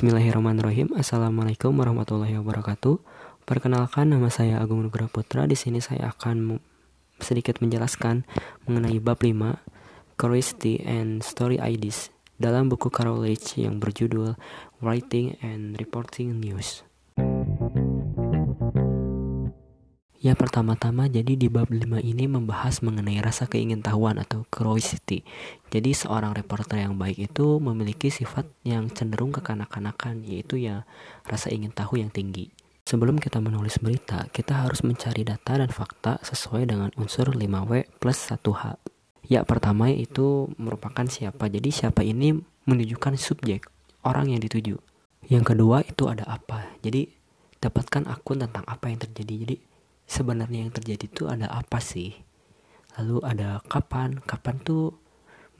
Bismillahirrahmanirrahim. Assalamualaikum warahmatullahi wabarakatuh. Perkenalkan nama saya Agung Nugraha Putra. Di sini saya akan sedikit menjelaskan mengenai bab 5 Curiosity and Story IDs dalam buku Carol Rich yang berjudul Writing and Reporting News. Ya pertama-tama jadi di bab 5 ini membahas mengenai rasa keingintahuan atau curiosity. Jadi seorang reporter yang baik itu memiliki sifat yang cenderung kekanak-kanakan yaitu ya rasa ingin tahu yang tinggi. Sebelum kita menulis berita, kita harus mencari data dan fakta sesuai dengan unsur 5W plus 1H. Ya pertama itu merupakan siapa. Jadi siapa ini menunjukkan subjek, orang yang dituju. Yang kedua itu ada apa. Jadi dapatkan akun tentang apa yang terjadi. Jadi sebenarnya yang terjadi itu ada apa sih? Lalu ada kapan? Kapan tuh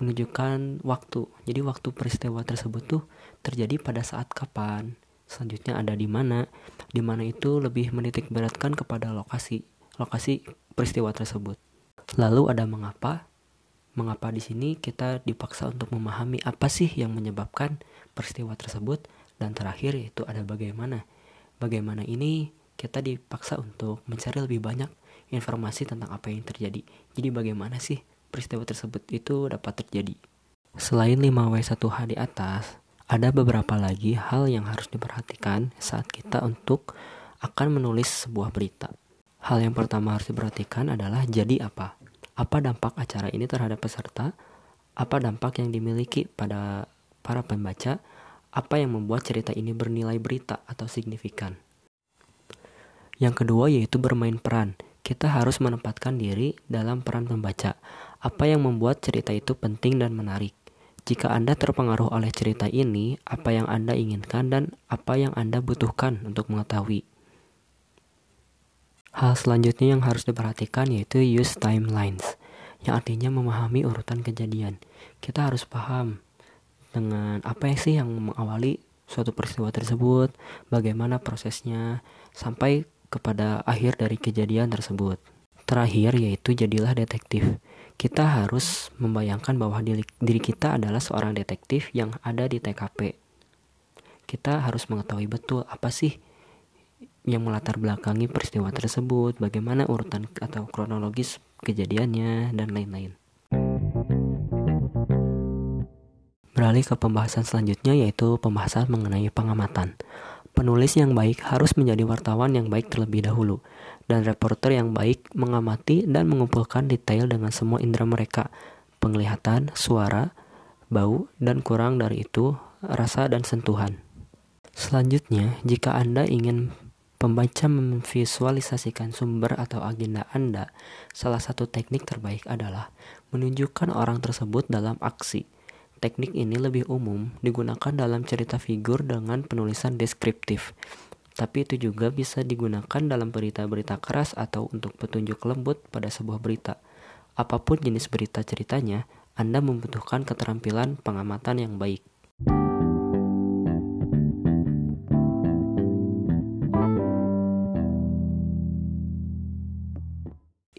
menunjukkan waktu? Jadi waktu peristiwa tersebut tuh terjadi pada saat kapan? Selanjutnya ada di mana? Di mana itu lebih menitik beratkan kepada lokasi lokasi peristiwa tersebut. Lalu ada mengapa? Mengapa di sini kita dipaksa untuk memahami apa sih yang menyebabkan peristiwa tersebut? Dan terakhir yaitu ada bagaimana? Bagaimana ini kita dipaksa untuk mencari lebih banyak informasi tentang apa yang terjadi. Jadi bagaimana sih peristiwa tersebut itu dapat terjadi? Selain 5W1H di atas, ada beberapa lagi hal yang harus diperhatikan saat kita untuk akan menulis sebuah berita. Hal yang pertama harus diperhatikan adalah jadi apa? Apa dampak acara ini terhadap peserta? Apa dampak yang dimiliki pada para pembaca? Apa yang membuat cerita ini bernilai berita atau signifikan? Yang kedua yaitu bermain peran. Kita harus menempatkan diri dalam peran pembaca. Apa yang membuat cerita itu penting dan menarik. Jika Anda terpengaruh oleh cerita ini, apa yang Anda inginkan dan apa yang Anda butuhkan untuk mengetahui. Hal selanjutnya yang harus diperhatikan yaitu use timelines, yang artinya memahami urutan kejadian. Kita harus paham dengan apa sih yang mengawali suatu peristiwa tersebut, bagaimana prosesnya, sampai kepada akhir dari kejadian tersebut. Terakhir yaitu jadilah detektif. Kita harus membayangkan bahwa diri kita adalah seorang detektif yang ada di TKP. Kita harus mengetahui betul apa sih yang melatar belakangi peristiwa tersebut, bagaimana urutan atau kronologis kejadiannya, dan lain-lain. Beralih ke pembahasan selanjutnya yaitu pembahasan mengenai pengamatan. Penulis yang baik harus menjadi wartawan yang baik terlebih dahulu, dan reporter yang baik mengamati dan mengumpulkan detail dengan semua indera mereka, penglihatan, suara, bau, dan kurang dari itu, rasa dan sentuhan. Selanjutnya, jika Anda ingin pembaca memvisualisasikan sumber atau agenda Anda, salah satu teknik terbaik adalah menunjukkan orang tersebut dalam aksi Teknik ini lebih umum digunakan dalam cerita figur dengan penulisan deskriptif, tapi itu juga bisa digunakan dalam berita-berita keras atau untuk petunjuk lembut pada sebuah berita. Apa pun jenis berita ceritanya, Anda membutuhkan keterampilan pengamatan yang baik.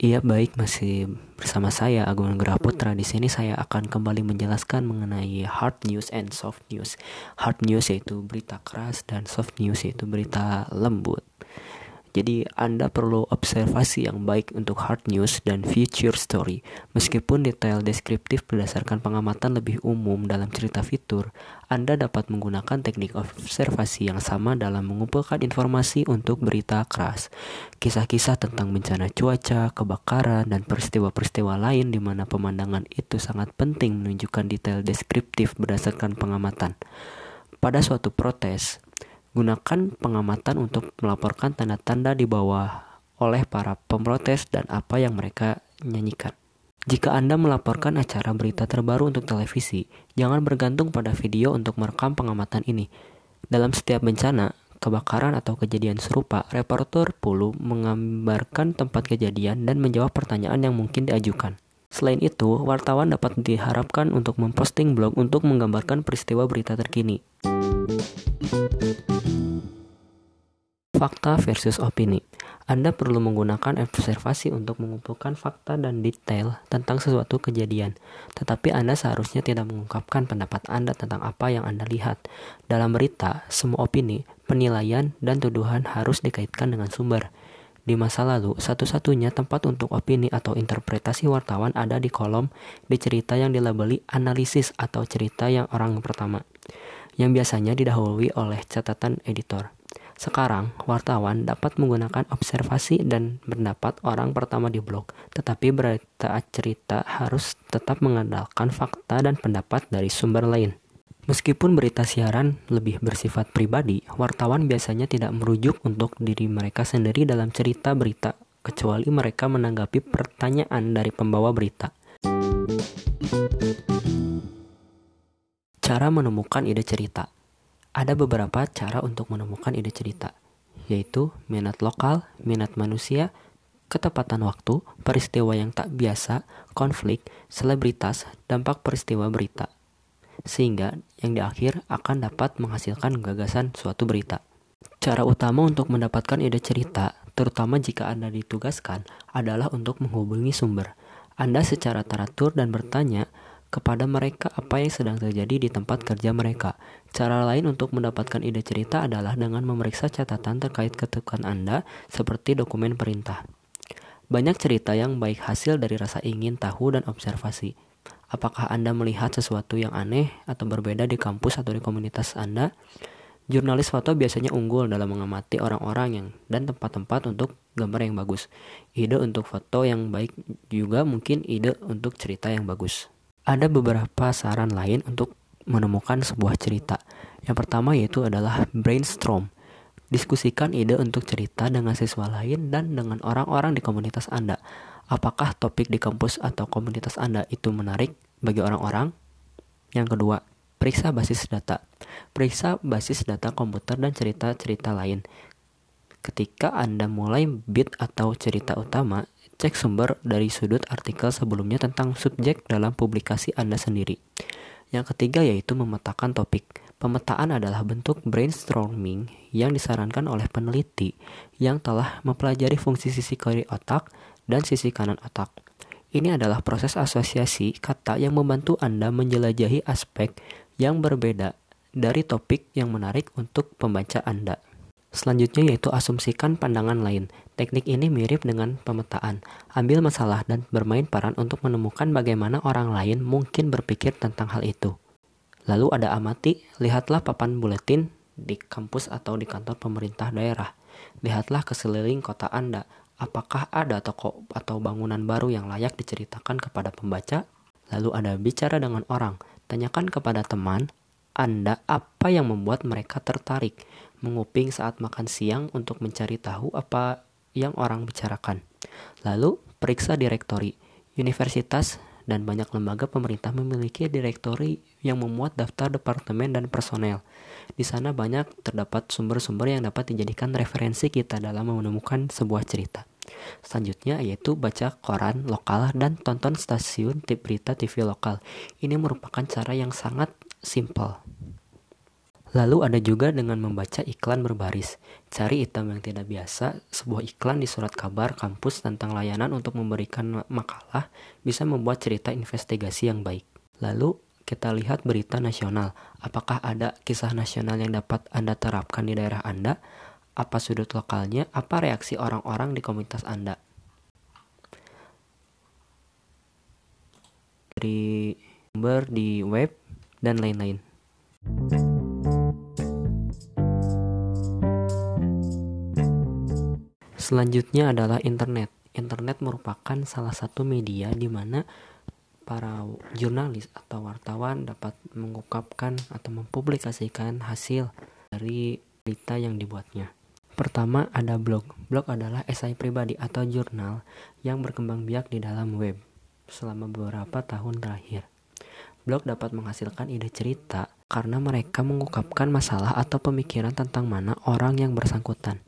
Iya baik masih bersama saya Agung Nugraha Putra. Di sini saya akan kembali menjelaskan mengenai hard news and soft news. Hard news yaitu berita keras dan soft news yaitu berita lembut. Jadi Anda perlu observasi yang baik untuk hard news dan future story. Meskipun detail deskriptif berdasarkan pengamatan lebih umum dalam cerita fitur, Anda dapat menggunakan teknik observasi yang sama dalam mengumpulkan informasi untuk berita keras. Kisah-kisah tentang bencana cuaca, kebakaran, dan peristiwa-peristiwa lain di mana pemandangan itu sangat penting menunjukkan detail deskriptif berdasarkan pengamatan. Pada suatu protes, Gunakan pengamatan untuk melaporkan tanda-tanda di bawah oleh para pemrotes dan apa yang mereka nyanyikan. Jika Anda melaporkan acara berita terbaru untuk televisi, jangan bergantung pada video untuk merekam pengamatan ini. Dalam setiap bencana, kebakaran atau kejadian serupa, reporter perlu menggambarkan tempat kejadian dan menjawab pertanyaan yang mungkin diajukan. Selain itu, wartawan dapat diharapkan untuk memposting blog untuk menggambarkan peristiwa berita terkini. Fakta versus opini. Anda perlu menggunakan observasi untuk mengumpulkan fakta dan detail tentang sesuatu kejadian, tetapi Anda seharusnya tidak mengungkapkan pendapat Anda tentang apa yang Anda lihat. Dalam berita, semua opini, penilaian, dan tuduhan harus dikaitkan dengan sumber. Di masa lalu, satu-satunya tempat untuk opini atau interpretasi wartawan ada di kolom di cerita yang dilabeli analisis atau cerita yang orang pertama, yang biasanya didahului oleh catatan editor. Sekarang, wartawan dapat menggunakan observasi dan pendapat orang pertama di blog, tetapi berita cerita harus tetap mengandalkan fakta dan pendapat dari sumber lain. Meskipun berita siaran lebih bersifat pribadi, wartawan biasanya tidak merujuk untuk diri mereka sendiri dalam cerita berita, kecuali mereka menanggapi pertanyaan dari pembawa berita. Cara menemukan ide cerita. Ada beberapa cara untuk menemukan ide cerita, yaitu minat lokal, minat manusia, ketepatan waktu, peristiwa yang tak biasa, konflik, selebritas, dampak peristiwa berita. Sehingga yang di akhir akan dapat menghasilkan gagasan suatu berita. Cara utama untuk mendapatkan ide cerita, terutama jika Anda ditugaskan, adalah untuk menghubungi sumber. Anda secara teratur dan bertanya, kepada mereka apa yang sedang terjadi di tempat kerja mereka. Cara lain untuk mendapatkan ide cerita adalah dengan memeriksa catatan terkait ketukan Anda seperti dokumen perintah. Banyak cerita yang baik hasil dari rasa ingin tahu dan observasi. Apakah Anda melihat sesuatu yang aneh atau berbeda di kampus atau di komunitas Anda? Jurnalis foto biasanya unggul dalam mengamati orang-orang yang dan tempat-tempat untuk gambar yang bagus. Ide untuk foto yang baik juga mungkin ide untuk cerita yang bagus. Ada beberapa saran lain untuk menemukan sebuah cerita. Yang pertama yaitu adalah brainstorm. Diskusikan ide untuk cerita dengan siswa lain dan dengan orang-orang di komunitas Anda. Apakah topik di kampus atau komunitas Anda itu menarik bagi orang-orang? Yang kedua, periksa basis data. Periksa basis data komputer dan cerita-cerita lain. Ketika Anda mulai bit atau cerita utama, Cek sumber dari sudut artikel sebelumnya tentang subjek dalam publikasi Anda sendiri. Yang ketiga yaitu memetakan topik. Pemetaan adalah bentuk brainstorming yang disarankan oleh peneliti yang telah mempelajari fungsi sisi kiri otak dan sisi kanan otak. Ini adalah proses asosiasi kata yang membantu Anda menjelajahi aspek yang berbeda dari topik yang menarik untuk pembaca Anda. Selanjutnya yaitu asumsikan pandangan lain. Teknik ini mirip dengan pemetaan. Ambil masalah dan bermain peran untuk menemukan bagaimana orang lain mungkin berpikir tentang hal itu. Lalu ada amati, lihatlah papan buletin di kampus atau di kantor pemerintah daerah. Lihatlah ke sekeliling kota Anda. Apakah ada toko atau bangunan baru yang layak diceritakan kepada pembaca? Lalu ada bicara dengan orang. Tanyakan kepada teman Anda apa yang membuat mereka tertarik menguping saat makan siang untuk mencari tahu apa yang orang bicarakan. Lalu, periksa direktori. Universitas dan banyak lembaga pemerintah memiliki direktori yang memuat daftar departemen dan personel. Di sana banyak terdapat sumber-sumber yang dapat dijadikan referensi kita dalam menemukan sebuah cerita. Selanjutnya yaitu baca koran lokal dan tonton stasiun berita TV lokal. Ini merupakan cara yang sangat simpel. Lalu ada juga dengan membaca iklan berbaris. Cari item yang tidak biasa, sebuah iklan di surat kabar kampus tentang layanan untuk memberikan makalah bisa membuat cerita investigasi yang baik. Lalu kita lihat berita nasional. Apakah ada kisah nasional yang dapat Anda terapkan di daerah Anda? Apa sudut lokalnya? Apa reaksi orang-orang di komunitas Anda? Dari sumber di web dan lain-lain. Selanjutnya adalah internet. Internet merupakan salah satu media di mana para jurnalis atau wartawan dapat mengungkapkan atau mempublikasikan hasil dari berita yang dibuatnya. Pertama ada blog. Blog adalah esai pribadi atau jurnal yang berkembang biak di dalam web selama beberapa tahun terakhir. Blog dapat menghasilkan ide cerita karena mereka mengungkapkan masalah atau pemikiran tentang mana orang yang bersangkutan.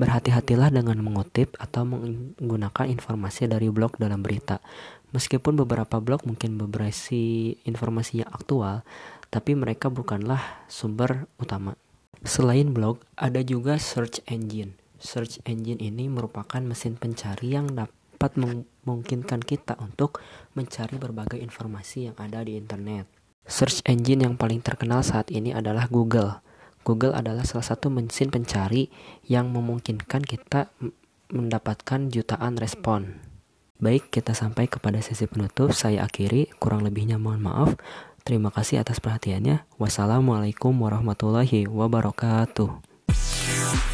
Berhati-hatilah dengan mengutip atau menggunakan informasi dari blog dalam berita. Meskipun beberapa blog mungkin berisi informasi yang aktual, tapi mereka bukanlah sumber utama. Selain blog, ada juga search engine. Search engine ini merupakan mesin pencari yang dapat memungkinkan kita untuk mencari berbagai informasi yang ada di internet. Search engine yang paling terkenal saat ini adalah Google. Google adalah salah satu mesin pencari yang memungkinkan kita mendapatkan jutaan respon. Baik, kita sampai kepada sesi penutup. Saya akhiri, kurang lebihnya mohon maaf. Terima kasih atas perhatiannya. Wassalamualaikum warahmatullahi wabarakatuh.